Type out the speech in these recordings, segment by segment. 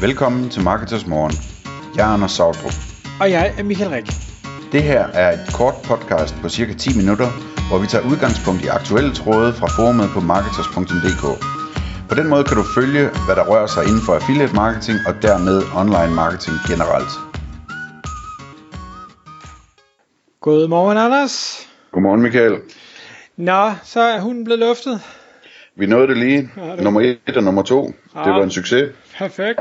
Velkommen til Marketers Morgen. Jeg er Anders Sautrup. Og jeg er Michael Rik. Det her er et kort podcast på cirka 10 minutter, hvor vi tager udgangspunkt i aktuelle tråde fra forumet på marketers.dk. På den måde kan du følge, hvad der rører sig inden for affiliate marketing og dermed online marketing generelt. Godmorgen, Anders. Godmorgen Michael. Nå, så er hunden blevet luftet. Vi nåede det lige. Ja, det- Nummer 1 og nummer 2. Det Ja. var en succes. Perfekt.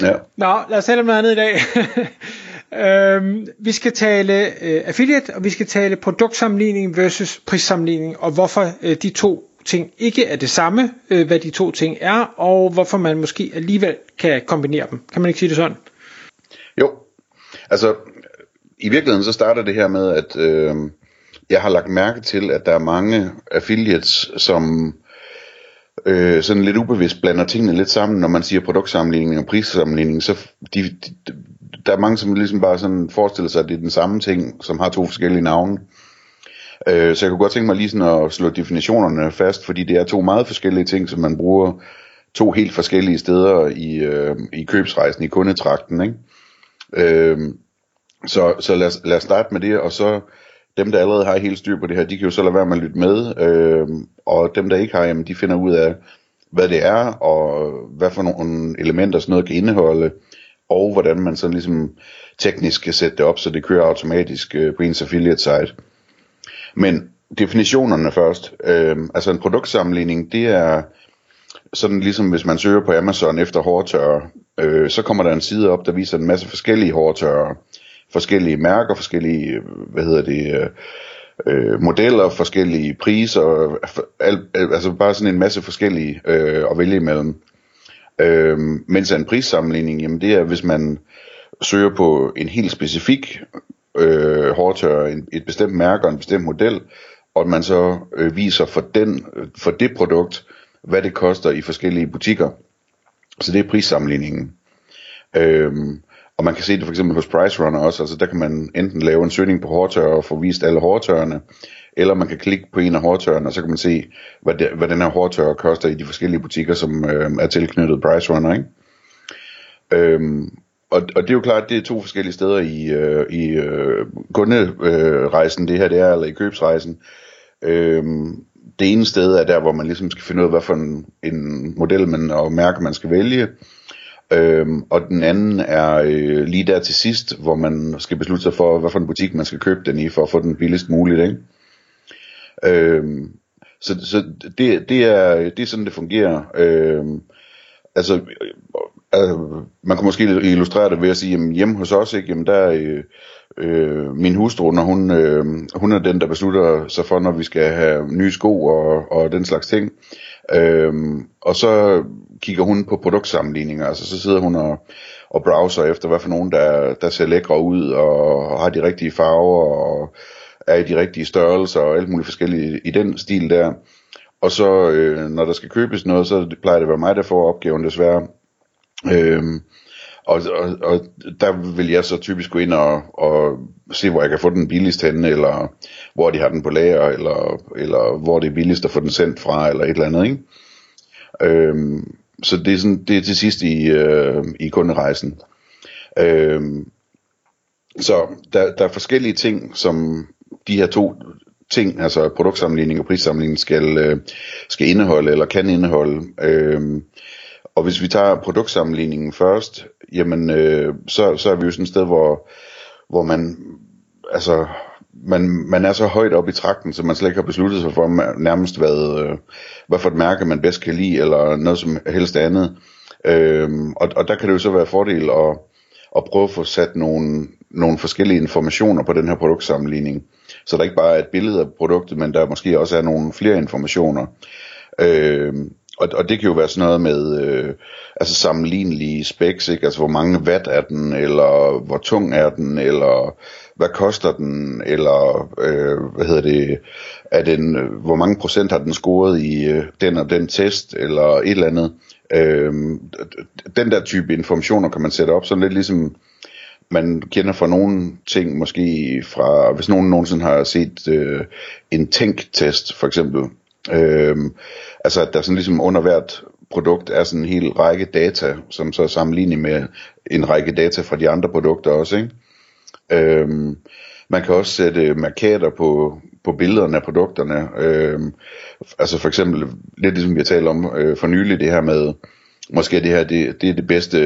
Ja. Nå, lad os tale om noget andet i dag. øhm, vi skal tale øh, affiliate, og vi skal tale produktsammenligning versus prissammenligning, og hvorfor øh, de to ting ikke er det samme, øh, hvad de to ting er, og hvorfor man måske alligevel kan kombinere dem. Kan man ikke sige det sådan? Jo, altså i virkeligheden så starter det her med, at øh, jeg har lagt mærke til, at der er mange affiliates, som øh, øh, sådan lidt ubevidst blander tingene lidt sammen, når man siger produktsammenligning og prissammenligning, så de, de, der er mange, som ligesom bare sådan forestiller sig, at det er den samme ting, som har to forskellige navne. Øh, så jeg kunne godt tænke mig lige sådan at slå definitionerne fast, fordi det er to meget forskellige ting, som man bruger to helt forskellige steder i, øh, i købsrejsen, i kundetrakten, ikke? Øh, så så lad, os, lad os starte med det, og så dem, der allerede har helt styr på det her, de kan jo så lade være med at lytte med, øh, og dem, der ikke har, jamen, de finder ud af, hvad det er, og hvad for nogle elementer sådan noget kan indeholde, og hvordan man sådan ligesom teknisk kan sætte det op, så det kører automatisk øh, på ens affiliate site. Men definitionerne først. Øh, altså en produktsammenligning, det er sådan ligesom hvis man søger på Amazon efter hårdtørre, øh, så kommer der en side op, der viser en masse forskellige hårdtørre forskellige mærker, forskellige, øh, hvad hedder det, øh, øh, modeller, forskellige priser, al, al, altså bare sådan en masse forskellige øh, at vælge imellem. Øh, mens en prissammenligning, jamen det er, hvis man søger på en helt specifik øh, hårdtør, en, et bestemt mærke og en bestemt model, og at man så øh, viser for, den, for det produkt, hvad det koster i forskellige butikker. Så det er prissammenligningen. Øhm, og man kan se det for eksempel hos Price Runner også, altså der kan man enten lave en søgning på hårdtørre og få vist alle hårdtørrene, eller man kan klikke på en af hårdtørrene, og så kan man se, hvad, det, hvad den her hårdtørre koster i de forskellige butikker, som øh, er tilknyttet Price Runner, ikke? Øhm, og, og det er jo klart, det er to forskellige steder i, øh, i øh, kunderejsen, det her det er, eller i købsrejsen. Øhm, det ene sted er der, hvor man ligesom skal finde ud af, hvad for en, en model man, og mærke man skal vælge. Øhm, og den anden er øh, lige der til sidst, hvor man skal beslutte sig for, hvad for en butik man skal købe den i, for at få den billigst muligt. Ikke? Øhm, så så det, det, er, det er sådan, det fungerer. Øhm, altså, øh, øh, man kan måske illustrere det ved at sige, jamen hjemme hos os, ikke, jamen der er øh, øh, min hustru, når hun, øh, hun er den, der beslutter sig for, når vi skal have nye sko og, og den slags ting. Øhm, og så kigger hun på produktsammenligninger, altså så sidder hun og, og browser efter, hvad for nogen, der, der ser lækre ud, og har de rigtige farver, og er i de rigtige størrelser, og alt muligt forskellige i den stil der. Og så, øh, når der skal købes noget, så plejer det at være mig, der får opgaven desværre. Øhm, og, og, og der vil jeg så typisk gå ind og, og se, hvor jeg kan få den billigst henne, eller hvor de har den på lager, eller, eller hvor det er billigst at få den sendt fra, eller et eller andet, ikke? Øhm, så det er, sådan, det er til sidst i, øh, i kunderejsen. Øhm, så der, der er forskellige ting, som de her to ting, altså produktsammenligning og prissammenligning, skal, øh, skal indeholde, eller kan indeholde. Øhm, og hvis vi tager produktsammenligningen først, jamen øh, så, så er vi jo sådan et sted, hvor, hvor man, altså, man, man er så højt op i trakten, så man slet ikke har besluttet sig for nærmest, hvad, øh, hvad for et mærke man bedst kan lide, eller noget som helst andet. Øh, og, og der kan det jo så være fordel at, at prøve at få sat nogle, nogle forskellige informationer på den her produktsammenligning. Så der ikke bare er et billede af produktet, men der måske også er nogle flere informationer. Øh, og, og det kan jo være sådan noget med øh, altså sammenlignelige specs, ikke? altså hvor mange watt er den, eller hvor tung er den, eller hvad koster den, eller øh, hvad hedder det, er den, hvor mange procent har den scoret i øh, den og den test, eller et eller andet. Øh, den der type informationer kan man sætte op, sådan lidt ligesom man kender fra nogle ting, måske fra, hvis nogen nogensinde har set øh, en tænktest for eksempel, Øhm, altså at der sådan ligesom under hvert produkt er sådan en hel række data, som så er sammenlignet med en række data fra de andre produkter også, ikke? Øhm, man kan også sætte markader på, på billederne af produkterne. Øhm, altså for eksempel, lidt ligesom vi har talt om øh, for nylig, det her med, måske det her det, det er det bedste,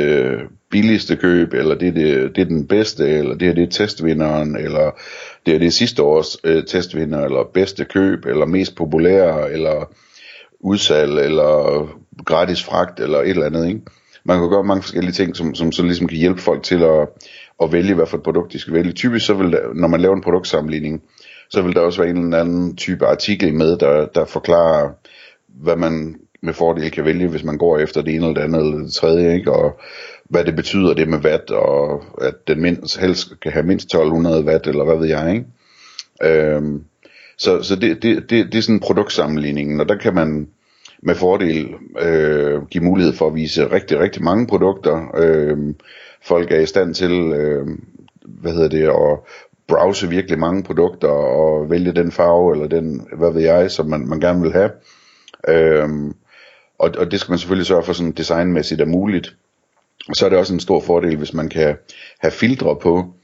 billigste køb, eller det er, det, det er den bedste, eller det her det er testvinderen, eller det er det sidste års øh, testvinder, eller bedste køb, eller mest populære, eller udsalg, eller gratis fragt, eller et eller andet, ikke? Man kan gøre mange forskellige ting, som, som så ligesom kan hjælpe folk til at, at vælge, hvad for et produkt de skal vælge. Typisk så vil der, når man laver en produktsammenligning, så vil der også være en eller anden type artikel med, der, der forklarer, hvad man med fordel kan vælge, hvis man går efter det ene eller det andet eller det tredje, ikke? og hvad det betyder det med watt, og at den mindst, helst kan have mindst 1200 watt, eller hvad ved jeg, ikke? Øhm, så så det, det, det, det er sådan produktsammenligningen, og der kan man med fordel øh, give mulighed for at vise rigtig, rigtig mange produkter. Øh, folk er i stand til, øh, hvad hedder det, at browse virkelig mange produkter og vælge den farve eller den, hvad ved jeg, som man, man gerne vil have. Øh, og, og det skal man selvfølgelig sørge for sådan designmæssigt er muligt. Og så er det også en stor fordel, hvis man kan have filtre på,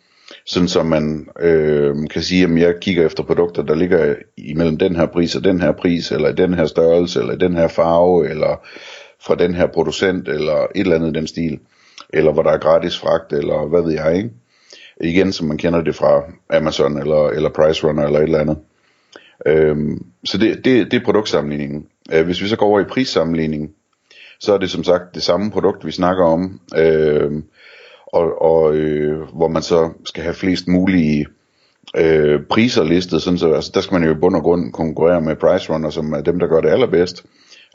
sådan så man øh, kan sige, at jeg kigger efter produkter, der ligger imellem den her pris og den her pris, eller i den her størrelse, eller i den her farve, eller fra den her producent, eller et eller andet i den stil, eller hvor der er gratis fragt, eller hvad ved jeg, ikke? Igen, som man kender det fra Amazon, eller, eller Price Runner, eller et eller andet. Øhm, så det, det, det er produktsammenligningen. Øh, hvis vi så går over i prissammenligningen, så er det som sagt det samme produkt, vi snakker om. Øh, og, og øh, hvor man så skal have flest mulige øh, priser listet, sådan så altså, der skal man jo i bund og grund konkurrere med Price Runner, som er dem, der gør det allerbedst,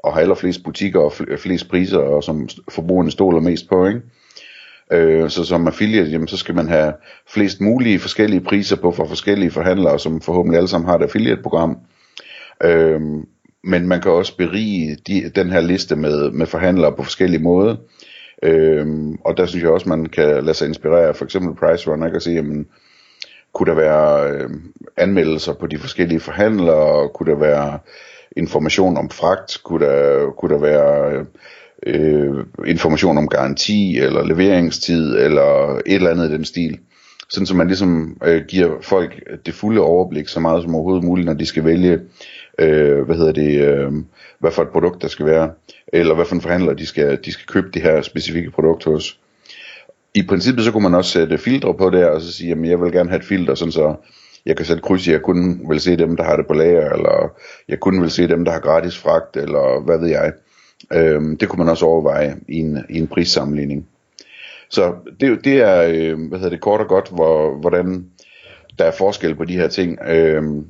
og har allerflest butikker og flest priser, og som forbrugerne stoler mest på, ikke? Øh, så som affiliate, jamen, så skal man have flest mulige forskellige priser på for forskellige forhandlere, som forhåbentlig alle sammen har et affiliate-program. Øhm, men man kan også berige de, den her liste med, med forhandlere på forskellige måder. Øhm, og der synes jeg også, man kan lade sig inspirere for eksempel Price Runner, og sige, jamen, kunne der være øh, anmeldelser på de forskellige forhandlere, kunne der være information om fragt, kunne der, kunne der være øh, information om garanti, eller leveringstid, eller et eller andet i den stil. Sådan så man ligesom øh, giver folk det fulde overblik, så meget som overhovedet muligt, når de skal vælge, øh, hvad hedder det, øh, hvad for et produkt der skal være, eller hvad for en forhandler de skal, de skal købe det her specifikke produkt hos. I princippet så kunne man også sætte filtre på der, og så sige, at jeg vil gerne have et filter, sådan så jeg kan sætte kryds, i, jeg kun vil se dem, der har det på lager, eller jeg kun vil se dem, der har gratis fragt, eller hvad ved jeg. Øhm, det kunne man også overveje i en, i en prissammenligning. Så det, det er, øh, hvad hedder det, kort og godt, hvor, hvordan der er forskel på de her ting. Øhm,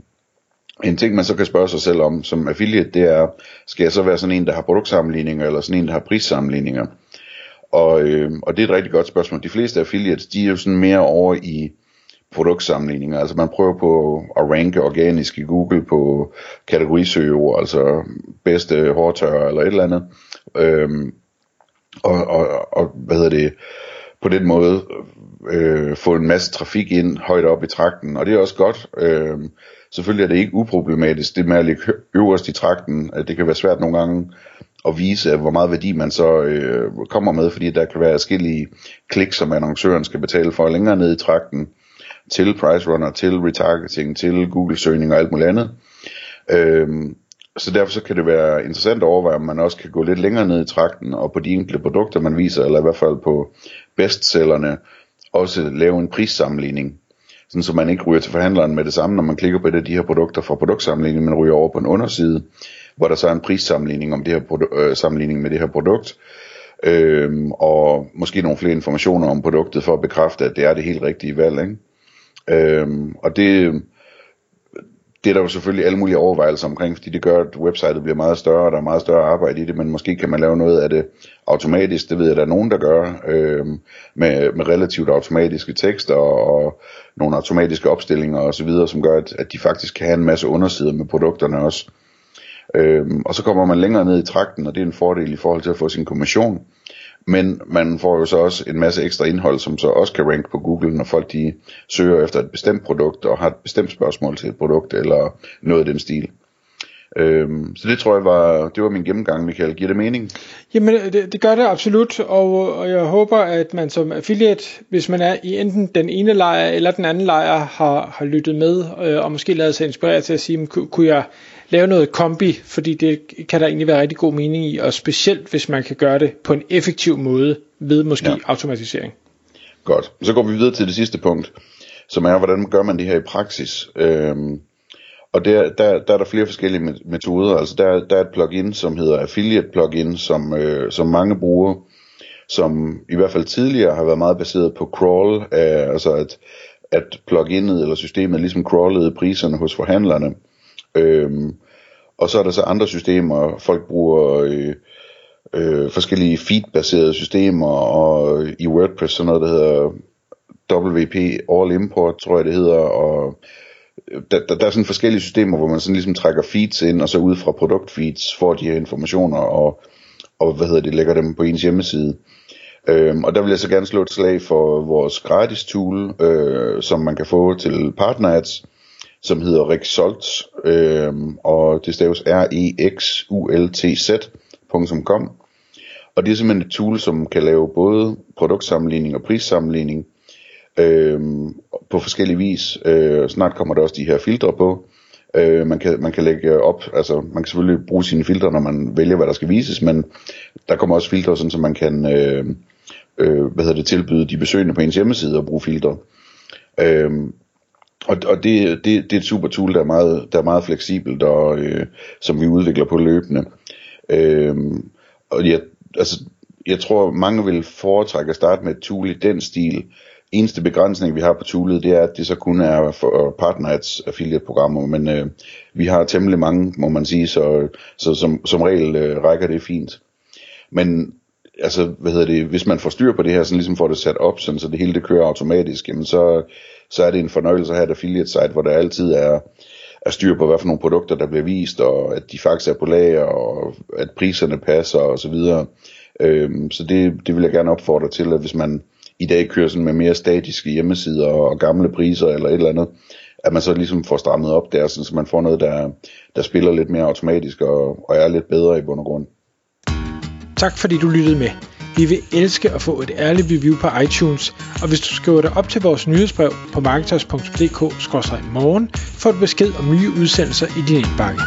en ting, man så kan spørge sig selv om som affiliate, det er, skal jeg så være sådan en, der har produktsammenligninger, eller sådan en, der har prissammenligninger? Og, øh, og det er et rigtig godt spørgsmål. De fleste affiliates, de er jo sådan mere over i produktsammenligninger. Altså man prøver på at ranke organisk i Google på kategorisøgeord, altså bedste hårtørrer eller et eller andet. Øhm, og, og, og hvad hedder det, på den måde øh, få en masse trafik ind højt op i trakten, og det er også godt. Øh, selvfølgelig er det ikke uproblematisk, det med at ligge øverst i trakten, at det kan være svært nogle gange at vise, hvor meget værdi man så øh, kommer med, fordi der kan være forskellige klik, som annoncøren skal betale for længere ned i trakten, til price runner, til retargeting, til Google-søgning og alt muligt andet. Øhm, så derfor så kan det være interessant at overveje, om man også kan gå lidt længere ned i trakten, og på de enkelte produkter, man viser, eller i hvert fald på bestsellerne, også lave en prissammenligning. Sådan så man ikke ryger til forhandleren med det samme, når man klikker på det af de her produkter fra produktsamlingen, men ryger over på en underside, hvor der så er en prissammenligning om det her produ- øh, sammenligning med det her produkt, øhm, og måske nogle flere informationer om produktet for at bekræfte, at det er det helt rigtige valg. Ikke? Øhm, og det, det er der jo selvfølgelig alle mulige overvejelser omkring, fordi det gør, at websitet bliver meget større, og der er meget større arbejde i det, men måske kan man lave noget af det automatisk, det ved jeg, der er nogen, der gør, øh, med, med relativt automatiske tekster og og nogle automatiske opstillinger osv., som gør, at, at de faktisk kan have en masse undersider med produkterne også. Øh, og så kommer man længere ned i trakten, og det er en fordel i forhold til at få sin kommission. Men man får jo så også en masse ekstra indhold, som så også kan rank på Google, når folk de søger efter et bestemt produkt og har et bestemt spørgsmål til et produkt eller noget i den stil. Øhm, så det tror jeg var, det var min gennemgang, Michael. Giver det mening? Jamen, det, det gør det absolut, og, og jeg håber, at man som affiliate, hvis man er i enten den ene lejr eller den anden lejr, har, har lyttet med, øh, og måske lavet sig inspirere til at sige, kunne jeg lave noget kombi, fordi det kan der egentlig være rigtig god mening i, og specielt hvis man kan gøre det på en effektiv måde ved måske ja. automatisering. Godt. Så går vi videre til det sidste punkt, som er, hvordan gør man det her i praksis? Øhm, og der, der, der er der flere forskellige metoder. Altså der, der er et plugin, som hedder Affiliate Plugin, som, øh, som mange bruger, som i hvert fald tidligere har været meget baseret på crawl, øh, altså at, at pluginet eller systemet ligesom crawlede priserne hos forhandlerne. Øhm, og så er der så andre systemer, folk bruger øh, øh, forskellige feed-baserede systemer, og i WordPress sådan noget, der hedder WP All Import, tror jeg det hedder, og der, der, der er sådan forskellige systemer, hvor man sådan ligesom trækker feeds ind, og så ud fra produktfeeds får de her informationer, og, og hvad hedder det, lægger dem på ens hjemmeside. Øhm, og der vil jeg så gerne slå et slag for vores gratis tool, øh, som man kan få til partnerads, som hedder Rexult, øh, og det staves R-E-X-U-L-T-Z.com. Og det er simpelthen et tool, som kan lave både produktsammenligning og prissammenligning øh, på forskellige vis. Øh, snart kommer der også de her filtre på. Øh, man, kan, man kan lægge op, altså man kan selvfølgelig bruge sine filtre, når man vælger, hvad der skal vises, men der kommer også filtre, sådan, så man kan øh, øh, hvad hedder det, tilbyde de besøgende på ens hjemmeside at bruge filtre. Øh, og, og det, det, det er et super tool, der er meget, der er meget fleksibelt, og øh, som vi udvikler på løbende. Øh, og jeg, altså, jeg tror, mange vil foretrække at starte med et tool i den stil. Eneste begrænsning, vi har på Tulet, det er, at det så kun er for øh, partners affiliate-programmer, men øh, vi har temmelig mange, må man sige, så, så som, som regel øh, rækker det fint. Men altså, hvad hedder det, hvis man får styr på det her, sådan ligesom får det sat op, sådan, så det hele det kører automatisk, jamen så, så er det en fornøjelse at have et affiliate site, hvor der altid er, er styr på, hvad for nogle produkter, der bliver vist, og at de faktisk er på lager, og at priserne passer, og så videre. Øhm, så det, det vil jeg gerne opfordre til, at hvis man i dag kører sådan med mere statiske hjemmesider og gamle priser eller et eller andet, at man så ligesom får strammet op der, så man får noget, der, der spiller lidt mere automatisk og, og er lidt bedre i bund og grund. Tak fordi du lyttede med. Vi vil elske at få et ærligt review på iTunes, og hvis du skriver dig op til vores nyhedsbrev på marketers.dk-morgen, får du besked om nye udsendelser i din indbakke.